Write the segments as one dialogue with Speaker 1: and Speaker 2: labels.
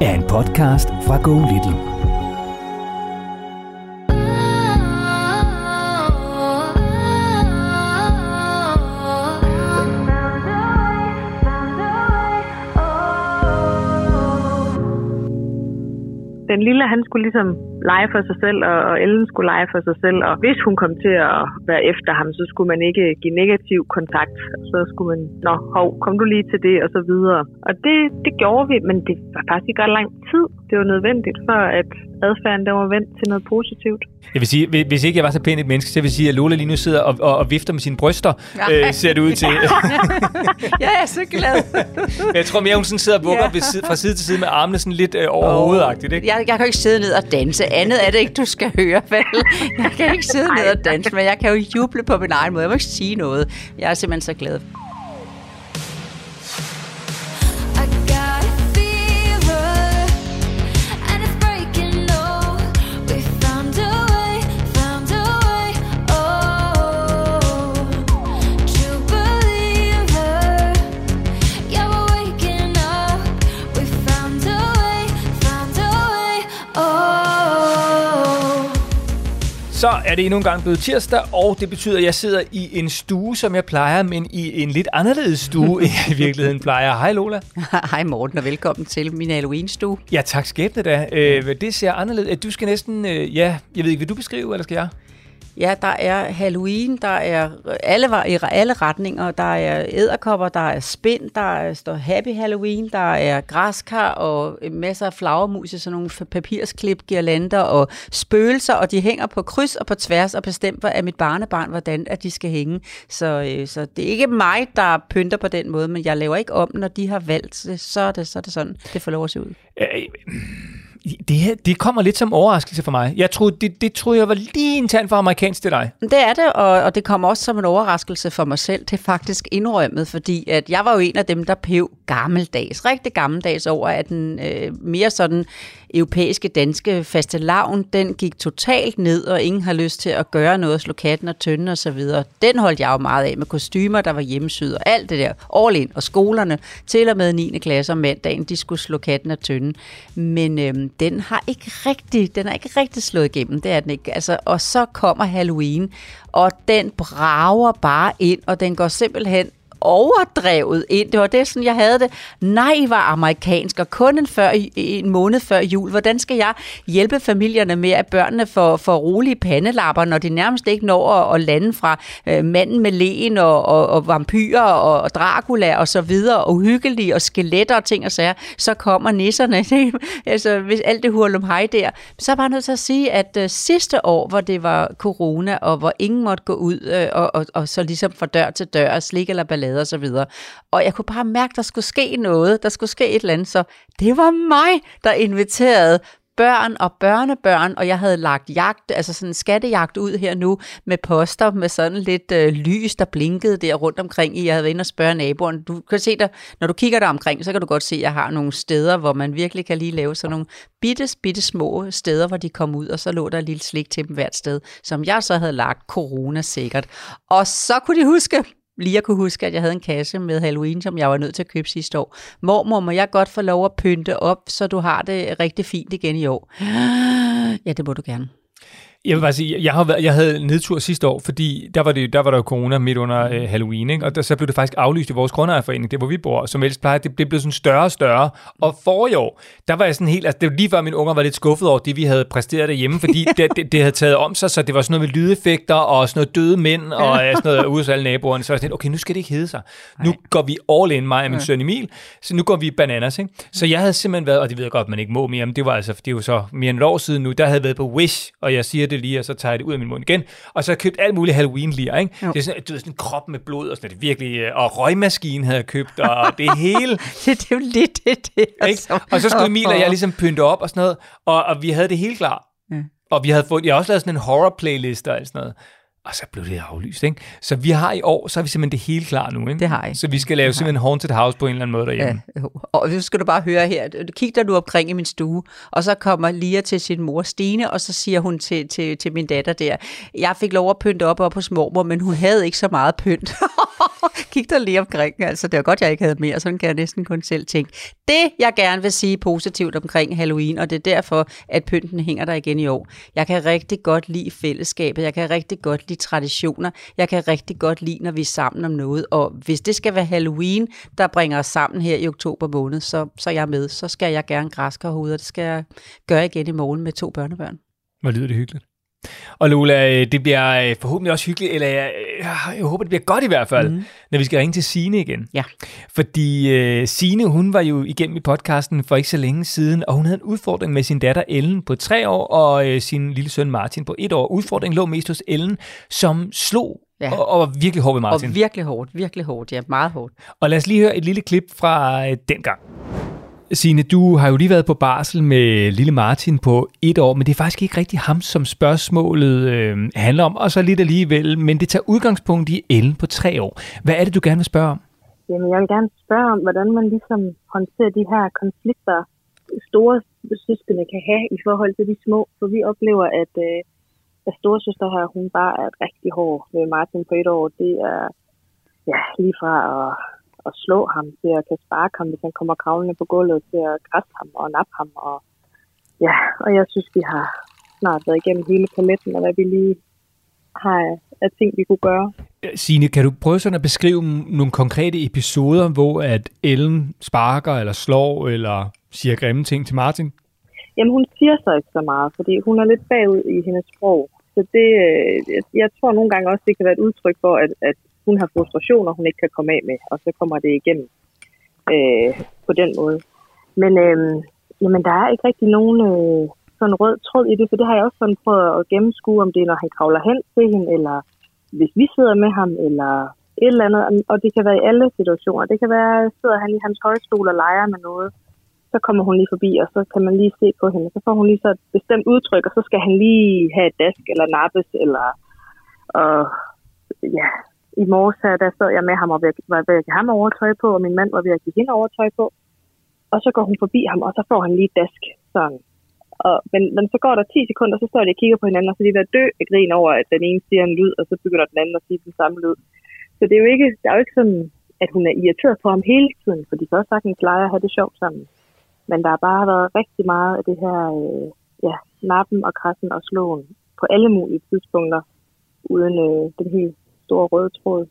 Speaker 1: er en podcast fra Go Little.
Speaker 2: Den lille, han skulle ligesom lege for sig selv, og, og Ellen skulle lege for sig selv. Og hvis hun kom til at være efter ham, så skulle man ikke give negativ kontakt. Så skulle man, nå, hov, kom du lige til det, og så videre. Og det, det gjorde vi, men det var faktisk ikke ret lang tid. Det var nødvendigt for, at adfærden der var vendt til noget positivt.
Speaker 3: Jeg vil sige, hvis ikke jeg var så pænt et menneske, så vil jeg sige, at Lola lige nu sidder og, og, og vifter med sine bryster, ja. øh, ser det ud til.
Speaker 4: jeg er så glad.
Speaker 3: jeg tror mere, hun sådan sidder og vugger ja. fra side til side med armene sådan lidt øh, over oh. hovedagtigt. Ikke?
Speaker 4: Jeg, jeg kan jo ikke sidde ned og danse. Andet er det ikke, du skal høre, vel? Jeg kan ikke sidde ned og danse, men jeg kan jo juble på min egen måde. Jeg må ikke sige noget. Jeg er simpelthen så glad.
Speaker 3: Så er det endnu en gang blevet tirsdag, og det betyder, at jeg sidder i en stue, som jeg plejer, men i en lidt anderledes stue, end jeg i virkeligheden plejer. Hej Lola.
Speaker 4: Hej Morten, og velkommen til min Halloween-stue.
Speaker 3: Ja, tak skæbne da. Øh, det ser anderledes. Du skal næsten, øh, ja, jeg ved ikke, vil du beskrive, eller skal jeg?
Speaker 4: Ja, der er Halloween, der er alle, i alle retninger. Der er æderkopper, der er spind, der er, står Happy Halloween, der er græskar og masser af flagermus i sådan nogle papirsklip, girlander og spøgelser, og de hænger på kryds og på tværs og bestemmer af mit barnebarn, hvordan at de skal hænge. Så, øh, så det er ikke mig, der pynter på den måde, men jeg laver ikke om, når de har valgt, så er det, så er det sådan, det får lov at se ud. Øh,
Speaker 3: det, her, det kommer lidt som overraskelse for mig. Jeg troede, det, det troede jeg var lige en tand for amerikansk til dig.
Speaker 4: Det er det, og, og det kommer også som en overraskelse for mig selv. Det er faktisk indrømmet, fordi at jeg var jo en af dem, der pev gammeldags, rigtig gammeldags over, at den øh, mere sådan europæiske danske faste lavn, den gik totalt ned, og ingen har lyst til at gøre noget, slå katten og tønden og så videre. Den holdt jeg jo meget af med kostymer, der var hjemmesyd og alt det der. All in. Og skolerne, til og med 9. klasse om mandagen, de skulle slå katten og tønden. Men øhm, den har ikke rigtig, den har ikke rigtig slået igennem, det er den ikke. Altså, og så kommer Halloween, og den brager bare ind, og den går simpelthen overdrevet ind. Det var det, sådan jeg havde det. Nej, var amerikansk, og kun en, før, en måned før jul. Hvordan skal jeg hjælpe familierne med, at børnene får, får rolige pandelapper, når de nærmest ikke når at, at lande fra øh, manden med lægen og, og, og vampyrer og, og Dracula og så videre, og uhyggelige og skeletter og ting og sager, så kommer nisserne. altså, hvis alt det hurlum hej der. Så er jeg bare nødt til at sige, at øh, sidste år, hvor det var corona, og hvor ingen måtte gå ud øh, og, og, og så ligesom fra dør til dør, slik eller ballade, og så videre. Og jeg kunne bare mærke, at der skulle ske noget, der skulle ske et eller andet, så det var mig, der inviterede børn og børnebørn, og jeg havde lagt jagt, altså sådan en skattejagt ud her nu, med poster med sådan lidt øh, lys, der blinkede der rundt omkring. Jeg havde været inde og spørge naboen. Du kan se der, når du kigger der omkring, så kan du godt se, at jeg har nogle steder, hvor man virkelig kan lige lave sådan nogle bitte, bitte små steder, hvor de kom ud, og så lå der et lille slik til dem hvert sted, som jeg så havde lagt corona sikkert. Og så kunne de huske, lige at kunne huske, at jeg havde en kasse med Halloween, som jeg var nødt til at købe sidste år. Mormor, må jeg godt få lov at pynte op, så du har det rigtig fint igen i år? Ja, det må du gerne.
Speaker 3: Jeg vil bare sige, jeg, har været, jeg havde nedtur sidste år, fordi der var, det, der var der jo corona midt under øh, Halloween, ikke? og der, så blev det faktisk aflyst i vores grundejerforening, det hvor vi bor, som ellers plejer, det, det blev sådan større og større. Og for i år, der var jeg sådan helt, altså det var lige før mine unger var lidt skuffet over det, vi havde præsteret derhjemme, fordi det, det, det, havde taget om sig, så det var sådan noget med lydeffekter og sådan noget døde mænd og sådan noget ude hos alle naboerne. Så var jeg sådan, okay, nu skal det ikke hedde sig. Nu Nej. går vi all in, mig og min ja. søn Emil, så nu går vi bananas. Ikke? Så jeg havde simpelthen været, og det ved jeg godt, man ikke må mere, men det var altså, det er jo så mere end et år siden nu, der havde jeg været på Wish, og jeg siger det lige, og så tager jeg det ud af min mund igen, og så har jeg købt alt muligt Halloween-lir, ikke? Jo. Det er sådan, du ved, sådan en krop med blod, og sådan det virkelig, øh, og røgmaskine havde jeg købt, og det hele.
Speaker 4: det, det er jo lidt det, det
Speaker 3: altså. Og så skulle Emil og jeg ligesom pynte op og sådan noget, og, og vi havde det helt klar. Ja. Og vi havde fået, jeg har også lavet sådan en horror-playlist og sådan noget. Og så blev det aflyst, ikke? Så vi har i år, så er vi simpelthen det hele klar nu, ikke?
Speaker 4: Det har I.
Speaker 3: Så vi skal lave simpelthen Haunted House på en eller anden måde derhjemme.
Speaker 4: Ja, og så skal du bare høre her. Kig der du omkring i min stue, og så kommer Lia til sin mor Stine, og så siger hun til, til, til min datter der, jeg fik lov at pynte op op hos mormor, men hun havde ikke så meget pynt. Kig dig lige omkring, altså det var godt, jeg ikke havde mere, sådan kan jeg næsten kun selv tænke. Det, jeg gerne vil sige positivt omkring Halloween, og det er derfor, at pynten hænger der igen i år. Jeg kan rigtig godt lide fællesskabet, jeg kan rigtig godt lide traditioner, jeg kan rigtig godt lide, når vi er sammen om noget, og hvis det skal være Halloween, der bringer os sammen her i oktober måned, så, så er jeg med. Så skal jeg gerne græske hovedet, og det skal jeg gøre igen i morgen med to børnebørn.
Speaker 3: Hvor lyder det hyggeligt. Og Lola, øh, det bliver øh, forhåbentlig også hyggeligt, eller jeg, jeg håber, det bliver godt i hvert fald, mm. når vi skal ringe til Sine igen.
Speaker 4: Ja.
Speaker 3: Fordi uh, Sine, hun var jo igennem i podcasten for ikke så længe siden, og hun havde en udfordring med sin datter Ellen på tre år, og uh, sin lille søn Martin på et år. Udfordringen lå mest hos Ellen, som slog Ja. Og, og var virkelig hård ved Martin.
Speaker 4: Og virkelig hårdt, virkelig hårdt, ja, meget hårdt.
Speaker 3: Og lad os lige høre et lille klip fra uh, dengang. Signe, du har jo lige været på barsel med lille Martin på et år, men det er faktisk ikke rigtig ham, som spørgsmålet øh, handler om, og så lidt alligevel, men det tager udgangspunkt i Ellen på tre år. Hvad er det, du gerne vil spørge om?
Speaker 2: Jamen, jeg vil gerne spørge om, hvordan man ligesom håndterer de her konflikter, store søskende kan have i forhold til de små, for vi oplever, at, øh, at storesøster her, hun bare er rigtig hård med Martin på et år. Det er ja, lige fra at at slå ham, til at kan sparke ham, hvis han kommer kravlende på gulvet, til at græsse ham og nappe ham. Og, ja, og jeg synes, vi har snart været igennem hele paletten, og hvad vi lige har af ting, vi kunne gøre.
Speaker 3: Signe, kan du prøve sådan at beskrive nogle konkrete episoder, hvor at Ellen sparker eller slår eller siger grimme ting til Martin?
Speaker 2: Jamen, hun siger så ikke så meget, fordi hun er lidt bagud i hendes sprog. Så det, øh, jeg tror nogle gange også, det kan være et udtryk for, at, at hun har frustrationer, hun ikke kan komme af med, og så kommer det igennem øh, på den måde. Men øh, jamen, der er ikke rigtig nogen øh, sådan rød tråd i det, for det har jeg også sådan prøvet at gennemskue, om det er, når han kravler hen til hende, eller hvis vi sidder med ham, eller et eller andet. Og det kan være i alle situationer. Det kan være, sidder han i hans højstol og leger med noget, så kommer hun lige forbi, og så kan man lige se på hende. Så får hun lige så et bestemt udtryk, og så skal han lige have et dask eller nappes, eller og, ja, i morges her, der sad jeg med ham og var ved at give ham overtøj på, og min mand var ved at give hende overtøj på. Og så går hun forbi ham, og så får han lige dask. Sådan. Og, men, men så går der 10 sekunder, så står de og kigger på hinanden, og så er de ved at dø af grin over, at den ene siger en lyd, og så begynder den anden at sige den samme lyd. Så det er jo ikke, det er jo ikke sådan, at hun er irriteret på ham hele tiden, for de kan også sagtens lege at have det sjovt sammen. Men der har bare været rigtig meget af det her, øh, ja, nappen og krassen og slåen på alle mulige tidspunkter, uden øh, den helt store røde tråd.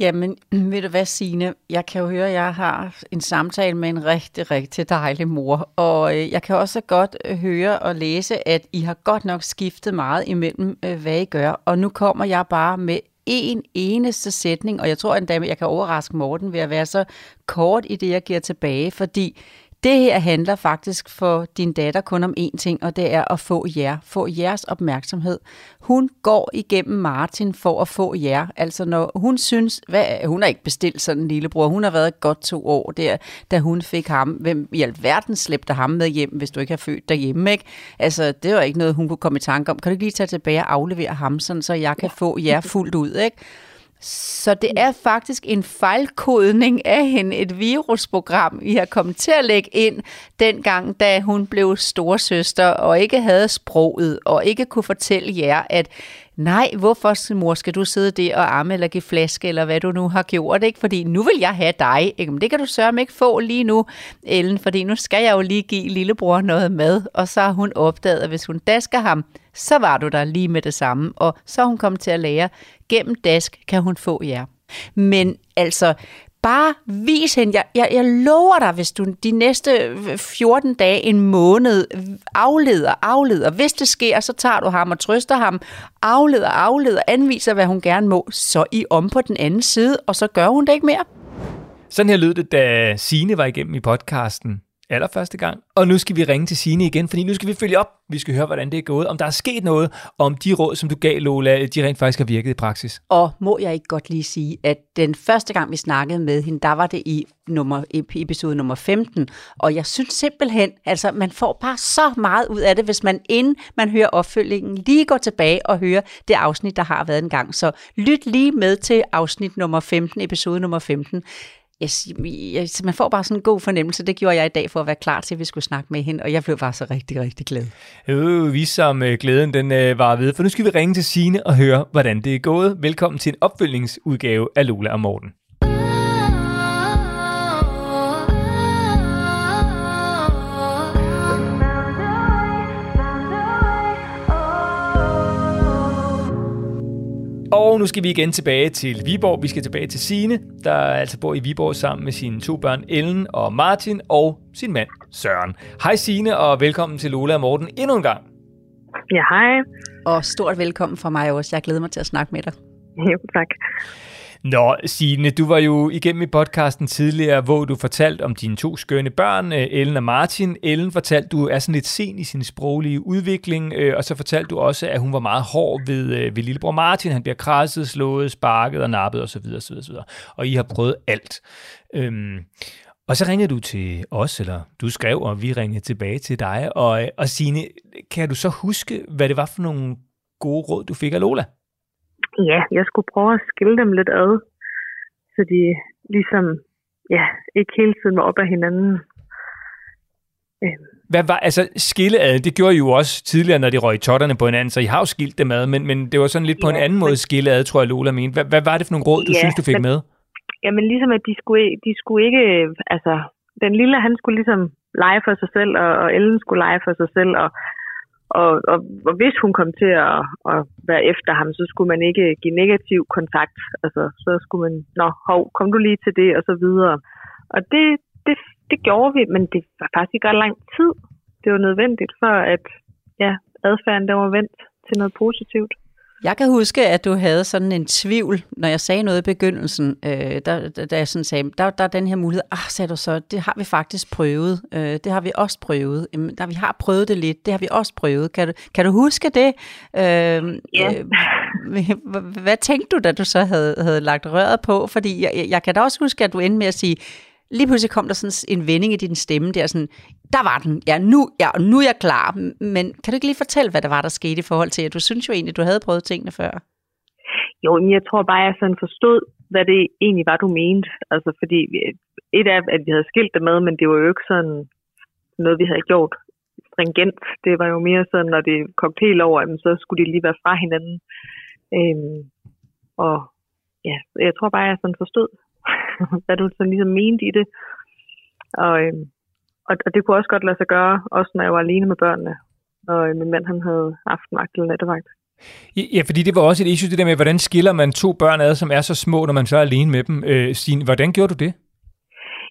Speaker 4: Jamen, ved du hvad, Signe? Jeg kan jo høre, at jeg har en samtale med en rigtig, rigtig dejlig mor. Og øh, jeg kan også godt øh, høre og læse, at I har godt nok skiftet meget imellem, øh, hvad I gør. Og nu kommer jeg bare med en eneste sætning, og jeg tror endda, at jeg kan overraske Morten ved at være så kort i det, jeg giver tilbage, fordi det her handler faktisk for din datter kun om én ting, og det er at få jer, få jeres opmærksomhed. Hun går igennem Martin for at få jer. Altså når hun synes, hvad, hun har ikke bestilt sådan en lillebror, hun har været godt to år der, da hun fik ham. Hvem i alverden slæbte ham med hjem, hvis du ikke har født derhjemme, ikke? Altså det var ikke noget, hun kunne komme i tanke om. Kan du ikke lige tage tilbage og aflevere ham, sådan, så jeg kan få jer fuldt ud, ikke? Så det er faktisk en fejlkodning af hende, et virusprogram, vi har kommet til at lægge ind dengang, da hun blev storsøster og ikke havde sproget og ikke kunne fortælle jer, at nej, hvorfor mor skal du sidde der og arme eller give flaske, eller hvad du nu har gjort, ikke? Fordi nu vil jeg have dig, ikke? Men det kan du sørge ikke få lige nu, Ellen, fordi nu skal jeg jo lige give lillebror noget mad, og så har hun opdaget, at hvis hun dasker ham, så var du der lige med det samme, og så er hun kommet til at lære, gennem dask kan hun få jer. Men altså, bare vis hende. Jeg, jeg, jeg lover dig, hvis du de næste øh, 14 dage, en måned, afleder, afleder. Hvis det sker, så tager du ham og trøster ham. Afleder, afleder, anviser, hvad hun gerne må. Så I om på den anden side, og så gør hun det ikke mere.
Speaker 3: Sådan her lød det, da Sine var igennem i podcasten allerførste gang. Og nu skal vi ringe til Sine igen, fordi nu skal vi følge op. Vi skal høre, hvordan det er gået, om der er sket noget, om de råd, som du gav, Lola, de rent faktisk har virket i praksis.
Speaker 4: Og må jeg ikke godt lige sige, at den første gang, vi snakkede med hende, der var det i nummer, episode nummer 15, og jeg synes simpelthen, altså man får bare så meget ud af det, hvis man inden man hører opfølgingen, lige går tilbage og hører det afsnit, der har været en gang. Så lyt lige med til afsnit nummer 15, episode nummer 15 jeg, jeg, man får bare sådan en god fornemmelse. Det gjorde jeg i dag for at være klar til, at vi skulle snakke med hende, og jeg blev bare så rigtig, rigtig glad.
Speaker 3: Øh, vi som øh, glæden den øh, var ved, for nu skal vi ringe til Sine og høre, hvordan det er gået. Velkommen til en opfølgningsudgave af Lola og Morten. Og nu skal vi igen tilbage til Viborg. Vi skal tilbage til Sine, der altså bor i Viborg sammen med sine to børn, Ellen og Martin, og sin mand, Søren. Hej Sine, og velkommen til Lola og Morten endnu en gang.
Speaker 2: Ja, hej.
Speaker 4: Og stort velkommen fra mig også. Jeg glæder mig til at snakke med dig.
Speaker 2: Jo, tak.
Speaker 3: Nå, Signe, du var jo igennem i podcasten tidligere, hvor du fortalte om dine to skønne børn, øh, Ellen og Martin. Ellen fortalte, du er sådan lidt sen i sin sproglige udvikling, øh, og så fortalte du også, at hun var meget hård ved, øh, ved lillebror Martin. Han bliver krasset, slået, sparket og nappet osv. osv., osv. Og I har prøvet alt. Øhm, og så ringede du til os, eller du skrev, og vi ringede tilbage til dig. Og, og Signe, kan du så huske, hvad det var for nogle gode råd, du fik af Lola?
Speaker 2: Ja, jeg skulle prøve at skille dem lidt ad, så de ligesom ja, ikke hele tiden var op af hinanden.
Speaker 3: Øhm. Hvad var, altså skille ad, det gjorde I jo også tidligere, når de røg totterne på hinanden, så I har jo skilt dem ad, men, men det var sådan lidt på ja, en anden måde skille ad, tror jeg Lola mente. Hvad, hvad var det for nogle råd, du ja, synes, du fik
Speaker 2: men,
Speaker 3: med?
Speaker 2: Jamen ligesom, at de skulle, de skulle ikke, altså den lille, han skulle ligesom lege for sig selv, og, og Ellen skulle lege for sig selv, og og, og, og hvis hun kom til at, at være efter ham, så skulle man ikke give negativ kontakt. Altså, så skulle man, nå, hov, kom du lige til det, og så videre. Og det, det, det gjorde vi, men det var faktisk ikke ret lang tid. Det var nødvendigt for, at ja, adfærden der var vendt til noget positivt.
Speaker 4: Jeg kan huske, at du havde sådan en tvivl, når jeg sagde noget i begyndelsen, øh, der, da jeg sådan sagde, der, der er den her mulighed, ah, sagde du så, det har vi faktisk prøvet, øh, det har vi også prøvet, Jamen, der, vi har prøvet det lidt, det har vi også prøvet. Kan du, kan du huske det? Øh,
Speaker 2: ja.
Speaker 4: øh, hvad tænkte du, da du så havde, havde lagt røret på? Fordi jeg, jeg kan da også huske, at du endte med at sige, lige pludselig kom der sådan en vending i din stemme der, sådan, der var den, ja nu, ja, nu er jeg klar. Men kan du ikke lige fortælle, hvad der var, der skete i forhold til, at du synes jo egentlig, du havde prøvet tingene før?
Speaker 2: Jo, men jeg tror bare, jeg sådan forstod, hvad det egentlig var, du mente. Altså, fordi øh, et af, at vi havde skilt det med, men det var jo ikke sådan noget, vi havde gjort stringent. Det var jo mere sådan, når det kom helt over, så skulle de lige være fra hinanden. Øhm, og ja, jeg tror bare, jeg sådan forstod, hvad du sådan ligesom mente i det. Og, øhm, og, og det kunne også godt lade sig gøre, også når jeg var alene med børnene, og øh, min mand han havde aftenvagt eller nattevagt.
Speaker 3: Ja, fordi det var også et issue, det der med, hvordan skiller man to børn ad, som er så små, når man så er alene med dem. Øh, Stine, hvordan gjorde du det?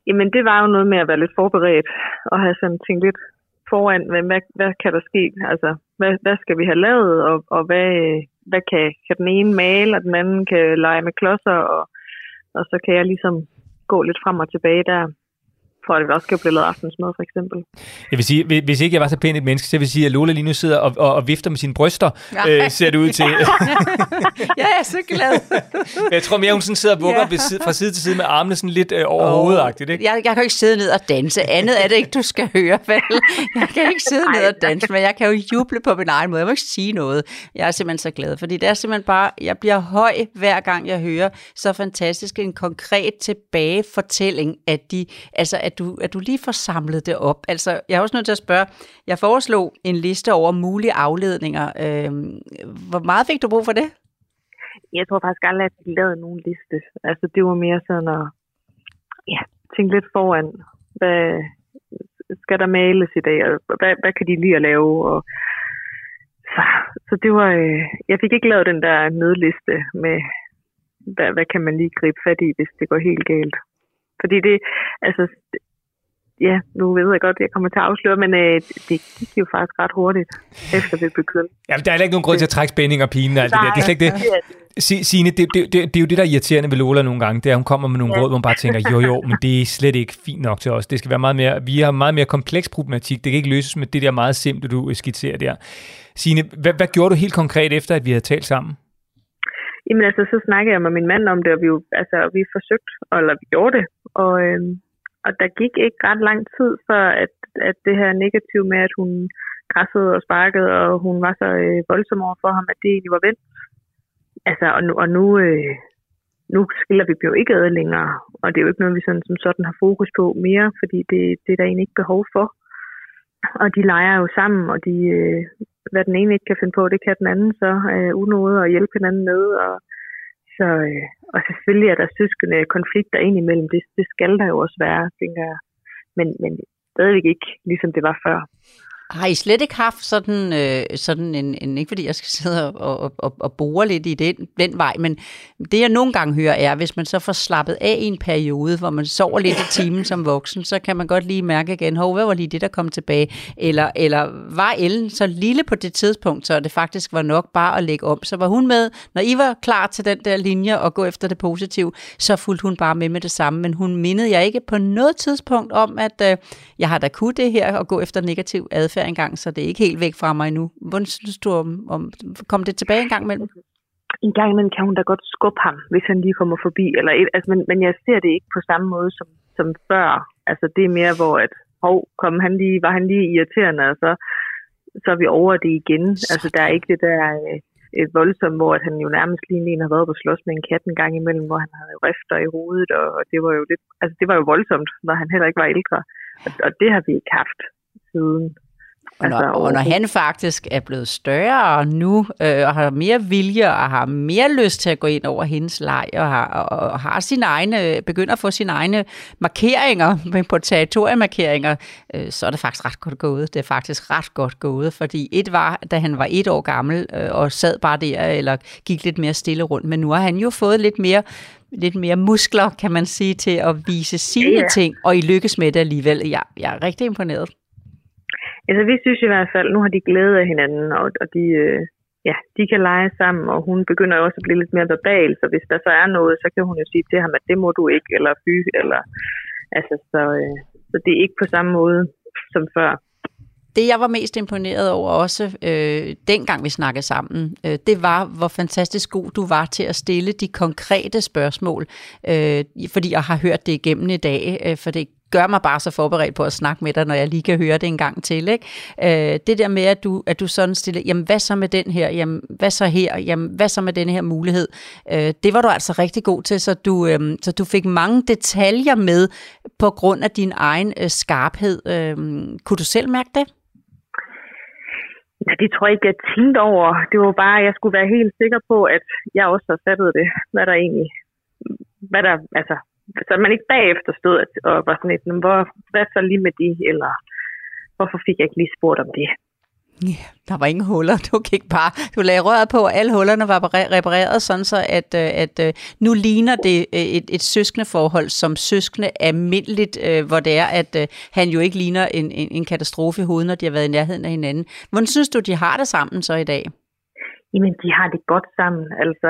Speaker 2: Jamen, det var jo noget med at være lidt forberedt, og have sådan tænkt lidt foran, hvad, hvad, hvad kan der ske? Altså, hvad, hvad skal vi have lavet, og, og hvad, hvad kan, kan den ene male, og den anden kan lege med klodser, og, og så kan jeg ligesom gå lidt frem og tilbage der for at vi også kan blive lavet aftensmad, for eksempel.
Speaker 3: Jeg vil sige, hvis ikke jeg var så pænt et menneske, så vil jeg sige, at Lola lige nu sidder og, og, og vifter med sine bryster, ja. øh, ser det ud til.
Speaker 4: ja, jeg er så glad.
Speaker 3: jeg tror mere, hun sådan sidder og vugger ja. side, fra side til side med armene sådan lidt øh, over oh, hovedagtigt. Ikke?
Speaker 4: Jeg, jeg kan jo ikke sidde ned og danse. Andet er det ikke, du skal høre, vel? Jeg kan ikke sidde ned og danse, men jeg kan jo juble på min egen måde. Jeg må ikke sige noget. Jeg er simpelthen så glad, fordi det er simpelthen bare, jeg bliver høj hver gang, jeg hører så fantastisk en konkret tilbagefortælling af de, altså at du, at du lige får samlet det op. Altså, jeg er også nødt til at spørge, jeg foreslog en liste over mulige afledninger. Øh, hvor meget fik du brug for det?
Speaker 2: Jeg tror faktisk aldrig, at jeg lavede nogen liste. Altså, det var mere sådan at ja, tænke lidt foran, hvad skal der males i dag, og hvad, hvad kan de lige at lave, og så, så det var, øh, jeg fik ikke lavet den der nødliste med, hvad, hvad kan man lige gribe fat i, hvis det går helt galt. Fordi det, altså, ja, nu ved jeg godt, at jeg kommer til at afsløre, men øh, det gik jo faktisk ret hurtigt, efter vi begyndte.
Speaker 3: Ja, der er ikke nogen grund til at trække spænding og pine og alt det der. Det er slet ikke det. Signe, det, det, det, det, er jo det, der er irriterende ved Lola nogle gange, det er, at hun kommer med nogle ja. råd, hvor man bare tænker, jo jo, men det er slet ikke fint nok til os. Det skal være meget mere, vi har meget mere kompleks problematik. Det kan ikke løses med det der meget simple, du skitserer der. Signe, hvad, hvad gjorde du helt konkret efter, at vi havde talt sammen?
Speaker 2: Jamen altså, så snakkede jeg med min mand om det, og vi, jo, altså, vi forsøgte, eller vi gjorde det, og, øhm, og der gik ikke ret lang tid før, at, at det her negativ med, at hun krassede og sparkede, og hun var så øh, voldsom over for ham, at det egentlig var vendt. Altså, og nu, og nu, øh, nu skiller vi jo ikke ad længere, og det er jo ikke noget, vi sådan, som sådan har fokus på mere, fordi det, det er der egentlig ikke behov for. Og de leger jo sammen, og de, øh, hvad den ene ikke kan finde på, det kan den anden så øh, unåde og hjælpe hinanden med. Og, så, øh, og selvfølgelig er der søskende øh, konflikter ind imellem. Det, det skal der jo også være, tænker jeg. Men, men stadigvæk ikke, ligesom det var før.
Speaker 4: Har I slet ikke haft sådan, øh, sådan en, en, ikke fordi jeg skal sidde og, og, og bore lidt i den, den vej, men det jeg nogle gange hører er, hvis man så får slappet af i en periode, hvor man sover lidt i timen som voksen, så kan man godt lige mærke igen, hov, hvad var lige det, der kom tilbage? Eller, eller var Ellen så lille på det tidspunkt, så det faktisk var nok bare at lægge om? Så var hun med, når I var klar til den der linje og gå efter det positive, så fulgte hun bare med med det samme, men hun mindede jeg ikke på noget tidspunkt om, at øh, jeg har da kunne det her og gå efter negativ adfærd adfærd engang, så det er ikke helt væk fra mig endnu. Hvordan synes du om, om kom det tilbage en gang imellem?
Speaker 2: En gang imellem kan hun da godt skubbe ham, hvis han lige kommer forbi. Eller et, altså, men, men jeg ser det ikke på samme måde som, som før. Altså det er mere, hvor at, hov, kom han lige, var han lige irriterende, og så, så er vi over det igen. Sådan. Altså der er ikke det der øh, voldsomt, hvor at han jo nærmest lige en har været på slås med en kat en gang imellem, hvor han havde rifter i hovedet, og, og det var jo lidt, altså det var jo voldsomt, når han heller ikke var ældre. Og, og det har vi ikke haft siden.
Speaker 4: Og når, altså, og når han faktisk er blevet større nu, øh, og har mere vilje, og har mere lyst til at gå ind over hendes leg, og har, og, og har sine egne, begynder at få sine egne markeringer på territoriemarkeringer, øh, så er det faktisk ret godt gået. Det er faktisk ret godt gået, fordi et var, da han var et år gammel, øh, og sad bare der, eller gik lidt mere stille rundt, men nu har han jo fået lidt mere lidt mere muskler, kan man sige, til at vise sine ja. ting, og I lykkes med det alligevel. Jeg, jeg er rigtig imponeret.
Speaker 2: Altså vi synes i hvert fald, nu har de glæde af hinanden, og, og de, øh, ja, de kan lege sammen, og hun begynder jo også at blive lidt mere verbal, så hvis der så er noget, så kan hun jo sige til ham, at det må du ikke, eller fy, eller altså, så, øh, så det er ikke på samme måde som før.
Speaker 4: Det, jeg var mest imponeret over også, øh, dengang vi snakkede sammen, øh, det var, hvor fantastisk god du var til at stille de konkrete spørgsmål. Øh, fordi jeg har hørt det igennem i dag, øh, for det gør mig bare så forberedt på at snakke med dig, når jeg lige kan høre det en gang til. Ikke? Øh, det der med, at du, at du sådan stiller, jamen hvad så med den her, jamen hvad så her, jamen hvad så med den her mulighed, øh, det var du altså rigtig god til, så du, øh, så du fik mange detaljer med på grund af din egen øh, skarphed. Øh, kunne du selv mærke det?
Speaker 2: Ja, det tror jeg ikke, jeg tænkte over. Det var bare, at jeg skulle være helt sikker på, at jeg også har fattet det, hvad der egentlig, hvad der, altså, så man ikke bagefter stod og var sådan lidt, hvor, hvad så lige med de, eller hvorfor fik jeg ikke lige spurgt om det?
Speaker 4: Ja, der var ingen huller. Du gik bare, du lagde røret på, og alle hullerne var repareret, sådan så at, øh, at, at øh, nu ligner det øh, et, et søskende forhold som søskende almindeligt, hvor det er, at han jo ikke ligner en, en, en katastrofe i hovedet, når de har været i nærheden af hinanden. Hvordan synes du, de har det sammen så i dag?
Speaker 2: Jamen, de har det godt sammen. Altså,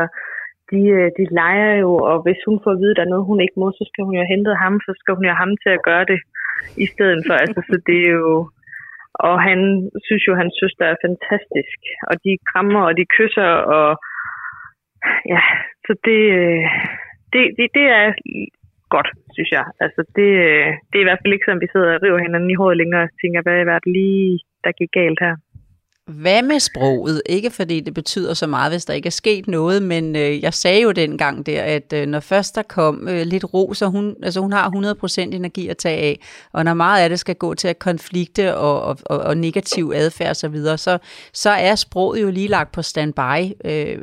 Speaker 2: de, øh, de leger jo, og hvis hun får at vide, at der er noget, hun ikke må, så skal hun jo hente ham, så skal hun jo have ham til at gøre det i stedet for. Altså, så det er jo... Og han synes jo, at hans søster er fantastisk. Og de krammer, og de kysser, og ja, så det, øh, det, det, det er godt, synes jeg. Altså, det, øh, det er i hvert fald ikke sådan, vi sidder og river hinanden i håret længere og tænker, hvad er det lige, der gik galt her?
Speaker 4: Hvad med sproget? Ikke fordi det betyder så meget, hvis der ikke er sket noget, men øh, jeg sagde jo dengang der, at øh, når først der kom øh, lidt ro, så hun, altså hun har 100% energi at tage af, og når meget af det skal gå til at konflikte og, og, og, og negativ adfærd osv., så, så, så er sproget jo lige lagt på standby, øh,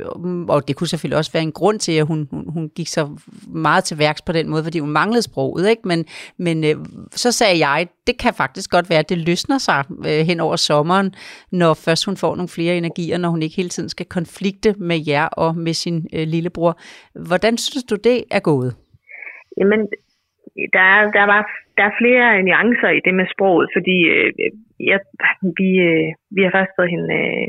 Speaker 4: og det kunne selvfølgelig også være en grund til, at hun, hun, hun gik så meget til værks på den måde, fordi hun manglede sproget, ikke? men, men øh, så sagde jeg, det kan faktisk godt være, at det løsner sig øh, hen over sommeren, når først hun får nogle flere energier, når hun ikke hele tiden skal konflikte med jer og med sin øh, lillebror. Hvordan synes du, det er gået?
Speaker 2: Jamen, der er, der, var, der er flere nuancer i det med sproget, fordi øh, jeg, vi, øh, vi har faktisk fået hende øh,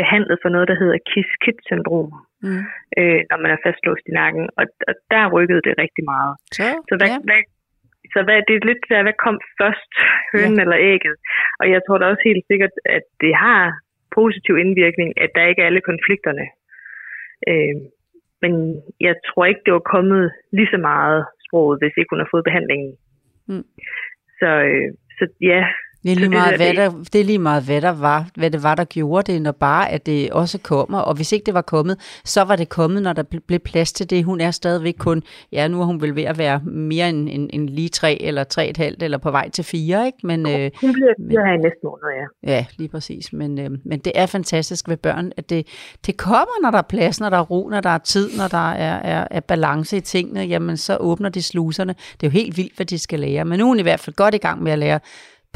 Speaker 2: behandlet for noget, der hedder kiss-kit-syndrom, mm. øh, når man er fastlåst i nakken, og, og der rykkede det rigtig meget.
Speaker 4: Så,
Speaker 2: så hvad, ja. hvad, så hvad, det er lidt hvad kom først, hønen ja. eller ægget? Og jeg tror da også helt sikkert, at det har positiv indvirkning, at der ikke er alle konflikterne. Øh, men jeg tror ikke, det var kommet lige så meget sproget, hvis ikke hun har fået behandlingen. Mm. Så, øh, så ja,
Speaker 4: det er, lige meget, hvad der, det er lige meget, hvad der var, hvad det var, der gjorde det, når bare at det også kommer. Og hvis ikke det var kommet, så var det kommet, når der blev plads til det. Hun er stadigvæk kun, ja, nu er hun vel ved at være mere end, end, end lige tre eller tre et halvt, eller på vej til fire, ikke?
Speaker 2: Men, øh, hun bliver fire her i næste måned,
Speaker 4: ja. Ja, lige præcis. Men, øh, men det er fantastisk ved børn, at det, det kommer, når der er plads, når der er ro, når der er tid, når der er, er, er balance i tingene, jamen så åbner de sluserne. Det er jo helt vildt, hvad de skal lære. Men nu er hun i hvert fald godt i gang med at lære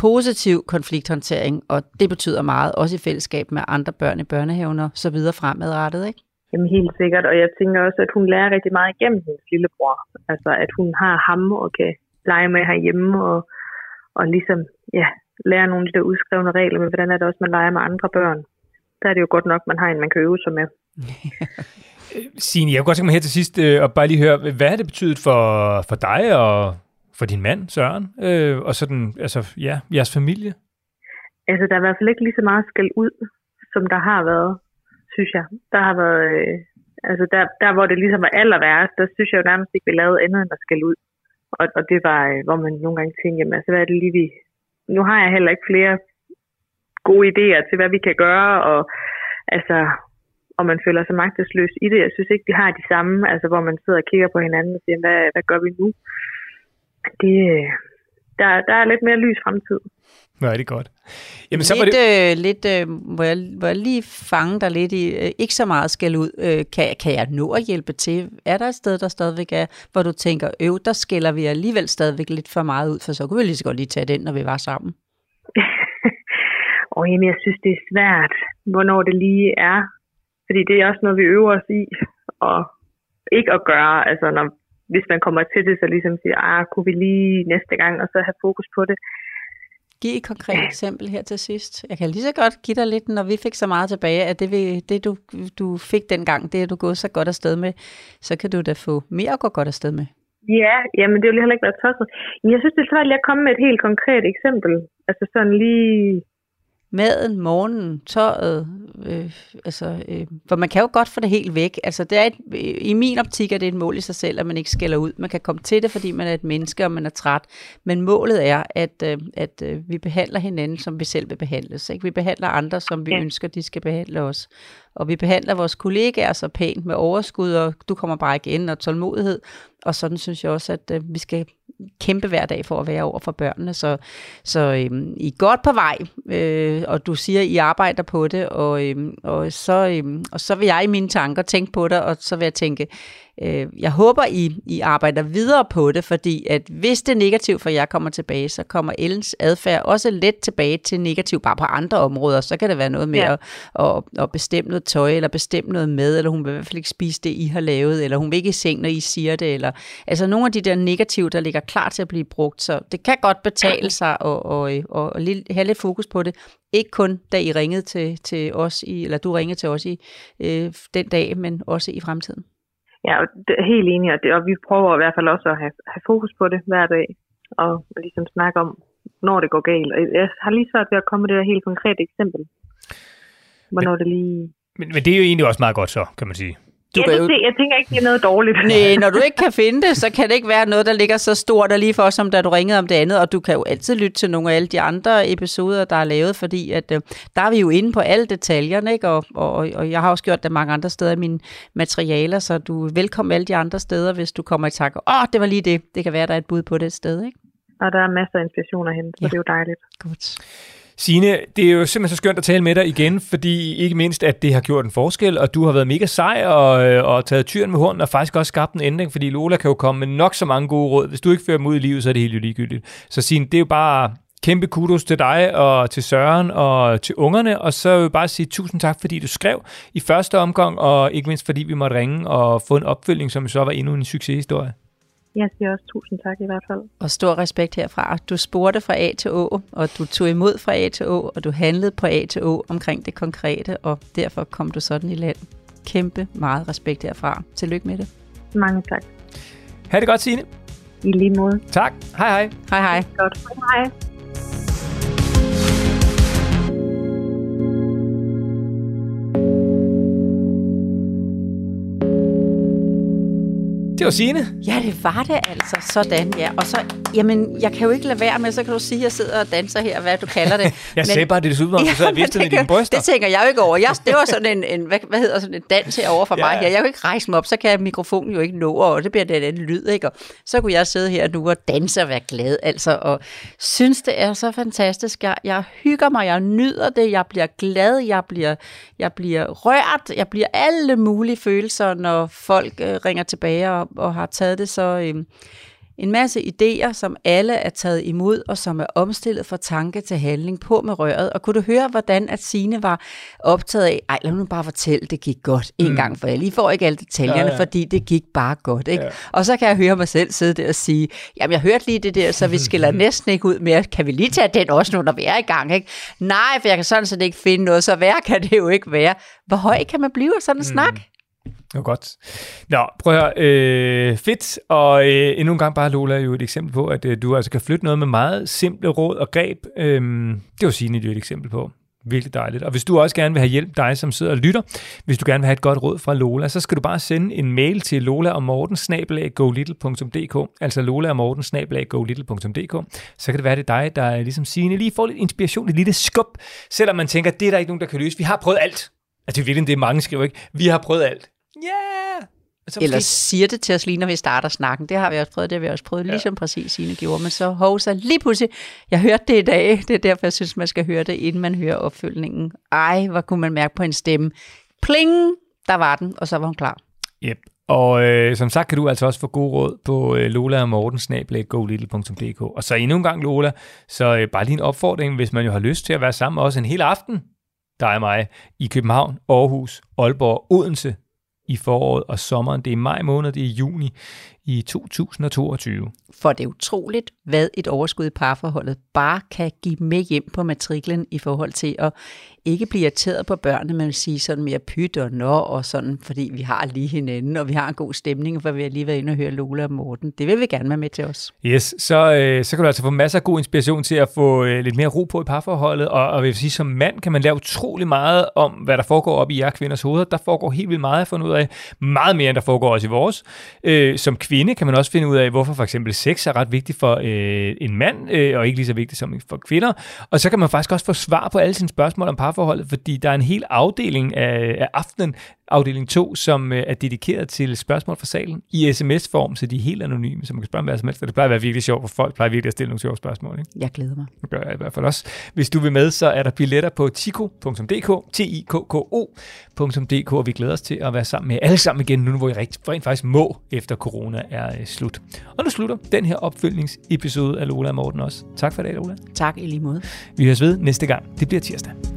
Speaker 4: positiv konflikthåndtering, og det betyder meget, også i fællesskab med andre børn i børnehaven og så videre fremadrettet, ikke?
Speaker 2: Jamen helt sikkert, og jeg tænker også, at hun lærer rigtig meget igennem hendes lillebror. Altså, at hun har ham og kan lege med herhjemme og, og ligesom, ja, lære nogle af de der udskrevne regler, men hvordan er det også, man leger med andre børn? Der er det jo godt nok, man har en, man kan øve sig med.
Speaker 3: Signe, jeg kunne godt tænke mig her til sidst øh, og bare lige høre, hvad har det betydet for, for dig og for din mand, Søren, øh, og sådan, altså, ja, jeres familie?
Speaker 2: Altså, der er i hvert fald ikke lige så meget skæld ud, som der har været, synes jeg. Der har været, øh, altså der, der, hvor det ligesom var aller værst, der synes jeg jo nærmest ikke, vi lavede andet end at skælde ud. Og, og det var, øh, hvor man nogle gange tænkte, jamen altså, hvad er det lige, vi... Nu har jeg heller ikke flere gode idéer til, hvad vi kan gøre, og altså, og man føler sig magtesløs i det. Jeg synes ikke, de har de samme, altså hvor man sidder og kigger på hinanden og siger, hvad, hvad gør vi nu? Det, der, der er lidt mere lys fremtid.
Speaker 3: Det er godt.
Speaker 4: Jamen, så lidt, var det... øh, lidt øh, hvor, jeg, hvor jeg lige fange dig lidt i, øh, ikke så meget skal ud, øh, kan, kan jeg nå at hjælpe til? Er der et sted, der stadigvæk er, hvor du tænker, øv, der skiller vi alligevel stadigvæk lidt for meget ud, for så kunne vi lige så godt lige tage den, når vi var sammen?
Speaker 2: og jamen, jeg synes, det er svært, hvornår det lige er. Fordi det er også noget, vi øver os i, og ikke at gøre, altså når hvis man kommer til det, så ligesom siger, ah, kunne vi lige næste gang, og så have fokus på det.
Speaker 4: Giv et konkret ja. eksempel her til sidst. Jeg kan lige så godt give dig lidt, når vi fik så meget tilbage, at det, det du, du fik dengang, det er du gået så godt afsted med, så kan du da få mere at gå godt afsted med.
Speaker 2: Ja, jamen det vil heller ikke være tosset. Men jeg synes, det er svært lige at komme med et helt konkret eksempel. Altså sådan lige
Speaker 4: maden, morgenen, tøjet, øh, altså, øh, for man kan jo godt få det helt væk. Altså, det er et, I min optik er det et mål i sig selv, at man ikke skælder ud. Man kan komme til det, fordi man er et menneske, og man er træt. Men målet er, at, øh, at øh, vi behandler hinanden, som vi selv vil behandles. Ikke? Vi behandler andre, som vi ja. ønsker, de skal behandle os. Og vi behandler vores kollegaer så pænt med overskud, og du kommer bare igen, og tålmodighed. Og sådan synes jeg også, at øh, vi skal kæmpe hver dag for at være over for børnene. Så, så øh, I er godt på vej, øh, og du siger, at I arbejder på det, og, øh, og, så, øh, og så vil jeg i mine tanker tænke på det, og så vil jeg tænke, Øh, jeg håber, I, I arbejder videre på det, fordi at hvis det er negativt for jer kommer tilbage, så kommer Ellens adfærd også let tilbage til negativ, bare på andre områder. Så kan det være noget med ja. at, at, at bestemme noget tøj, eller bestemme noget med, eller hun vil i hvert fald ikke spise det, I har lavet, eller hun vil ikke i seng, når I siger det. Eller, altså nogle af de der negative, der ligger klar til at blive brugt. Så det kan godt betale sig at, og, og, og have lidt fokus på det. Ikke kun da I ringede til, til os, i, eller du ringede til os i øh, den dag, men også i fremtiden.
Speaker 2: Ja, det er helt enig, og, det, og vi prøver i hvert fald også at have, have fokus på det hver dag, og ligesom snakke om, når det går galt. Og jeg har lige svært ved at komme med det her helt konkrete eksempel. Hvornår men, det lige...
Speaker 3: Men, men det er jo egentlig også meget godt så, kan man sige.
Speaker 2: Du ja, det, jeg tænker ikke, det er noget dårligt.
Speaker 4: Nej, når du ikke kan finde det, så kan det ikke være noget, der ligger så stort og lige for, som da du ringede om det andet. Og du kan jo altid lytte til nogle af alle de andre episoder, der er lavet, fordi at, øh, der er vi jo inde på alle detaljerne, ikke? Og, og, og jeg har også gjort det mange andre steder i mine materialer, så du er velkommen alle de andre steder, hvis du kommer i tanke. Åh, oh, det var lige det. Det kan være, der er et bud på det sted, ikke?
Speaker 2: Og der er masser af inspiration at hente, så ja. det er jo dejligt.
Speaker 4: Godt.
Speaker 3: Sine, det er jo simpelthen så skønt at tale med dig igen, fordi ikke mindst, at det har gjort en forskel, og du har været mega sej og, øh, og taget tyren med hånden, og faktisk også skabt en ændring, fordi Lola kan jo komme med nok så mange gode råd. Hvis du ikke fører dem ud i livet, så er det helt jo ligegyldigt. Så Sine, det er jo bare kæmpe kudos til dig og til Søren og til ungerne, og så vil jeg bare sige tusind tak, fordi du skrev i første omgang, og ikke mindst fordi vi måtte ringe og få en opfølging, som så var endnu en succeshistorie.
Speaker 2: Jeg siger også tusind tak i hvert fald.
Speaker 4: Og stor respekt herfra. Du spurgte fra A til Å, og du tog imod fra A til Å, og du handlede på A til Å omkring det konkrete, og derfor kom du sådan i land. Kæmpe meget respekt herfra. Tillykke med det.
Speaker 2: Mange tak.
Speaker 3: Ha' det godt, Signe.
Speaker 2: I lige måde.
Speaker 3: Tak. Hej hej.
Speaker 4: Hej hej.
Speaker 2: Godt. Hej.
Speaker 3: Det var Signe.
Speaker 4: Ja, det var det altså. Sådan, ja. Og så, jamen, jeg kan jo ikke lade være med, så kan du sige, at jeg sidder og danser her, hvad du kalder det.
Speaker 3: Jeg men, sagde bare, det er ud, sad og viftede med dine bryster.
Speaker 4: Det tænker jeg jo ikke over. Jeg, det var sådan en, en hvad, hvad hedder sådan en dans herovre for ja. mig her. Jeg kan jo ikke rejse mig op, så kan mikrofonen jo ikke nå, og det bliver det en lyd, ikke? Og så kunne jeg sidde her nu og danse og være glad, altså, og synes, det er så fantastisk. Jeg, jeg hygger mig, jeg nyder det, jeg bliver glad, jeg bliver, jeg bliver rørt, jeg bliver alle mulige følelser, når folk øh, ringer tilbage og, og har taget det så... Øh, en masse idéer, som alle er taget imod, og som er omstillet fra tanke til handling på med røret. Og kunne du høre, hvordan at Signe var optaget af, ej, lad nu bare fortælle, det gik godt en mm. gang for alle. I får ikke alle detaljerne, ja, ja. fordi det gik bare godt. Ikke? Ja. Og så kan jeg høre mig selv sidde der og sige, jamen jeg hørte lige det der, så vi skiller næsten ikke ud mere. Kan vi lige tage den også nu, når vi er i gang? Ikke? Nej, for jeg kan sådan set ikke finde noget, så værre kan det jo ikke være. Hvor høj kan man blive af sådan en mm. snak?
Speaker 3: Det var godt. Nå, prøv at høre. Øh, fedt. Og øh, endnu en gang bare, Lola, er jo et eksempel på, at øh, du altså kan flytte noget med meget simple råd og greb. Øh, det var Signe jo et eksempel på. Virkelig dejligt. Og hvis du også gerne vil have hjælp, dig som sidder og lytter, hvis du gerne vil have et godt råd fra Lola, så skal du bare sende en mail til lola og morten altså lola og morten så kan det være, det er dig, der øh, ligesom Signe lige får lidt inspiration, et lille skub, selvom man tænker, det er der ikke nogen, der kan løse. Vi har prøvet alt. Altså, det er virkelig det, mange skriver, ikke? Vi har prøvet alt. Yeah!
Speaker 4: Altså, Eller måske... siger det til os lige, når vi starter snakken. Det har vi også prøvet, det har vi også prøvet, ja. ligesom præcis Signe gjorde. Men så hovsa lige pludselig, jeg hørte det i dag. Det er derfor, jeg synes, man skal høre det, inden man hører opfølgningen. Ej, hvor kunne man mærke på en stemme. Pling! Der var den, og så var hun klar.
Speaker 3: Yep. Og øh, som sagt kan du altså også få god råd på øh, Lola og Morten. Og så endnu en gang, Lola, så øh, bare lige en opfordring, hvis man jo har lyst til at være sammen også en hel aften, dig og mig, i København, Aarhus, Aalborg, Odense, i foråret og sommeren. Det er maj måned, det er juni i 2022.
Speaker 4: For det er utroligt, hvad et overskud i parforholdet bare kan give med hjem på matriklen i forhold til at ikke blive irriteret på børnene, men sige sådan mere pyt og nå og sådan, fordi vi har lige hinanden, og vi har en god stemning, for vi har lige været inde og høre Lola og Morten. Det vil vi gerne være med til os.
Speaker 3: Yes, så, øh, så kan du altså få masser af god inspiration til at få øh, lidt mere ro på i parforholdet, og, og vil sige, som mand kan man lære utrolig meget om, hvad der foregår op i jer kvinders hoveder. Der foregår helt vildt meget at finde ud af. Meget mere, end der foregår også i vores. Øh, som kvinde kan man også finde ud af, hvorfor for eksempel sex er ret vigtigt for øh, en mand, øh, og ikke lige så vigtigt som for kvinder. Og så kan man faktisk også få svar på alle sine spørgsmål om parforholdet, fordi der er en hel afdeling af, af aftenen, afdeling 2, som øh, er dedikeret til spørgsmål fra salen i sms-form, så de er helt anonyme, så man kan spørge om hvad som helst. Det plejer at være virkelig sjovt, for folk plejer virkelig at stille nogle sjove spørgsmål. Ikke?
Speaker 4: Jeg glæder mig.
Speaker 3: Det gør jeg i hvert fald også. Hvis du vil med, så er der billetter på tiko.dk, t i k k o.dk, og vi glæder os til at være sammen med alle sammen igen, nu hvor I rent, rent faktisk må, efter corona er øh, slut. Og nu slutter den her opfølgningsepisode af Lola og Morten også. Tak for i dag, Lola.
Speaker 4: Tak i lige måde.
Speaker 3: Vi høres ved næste gang. Det bliver tirsdag.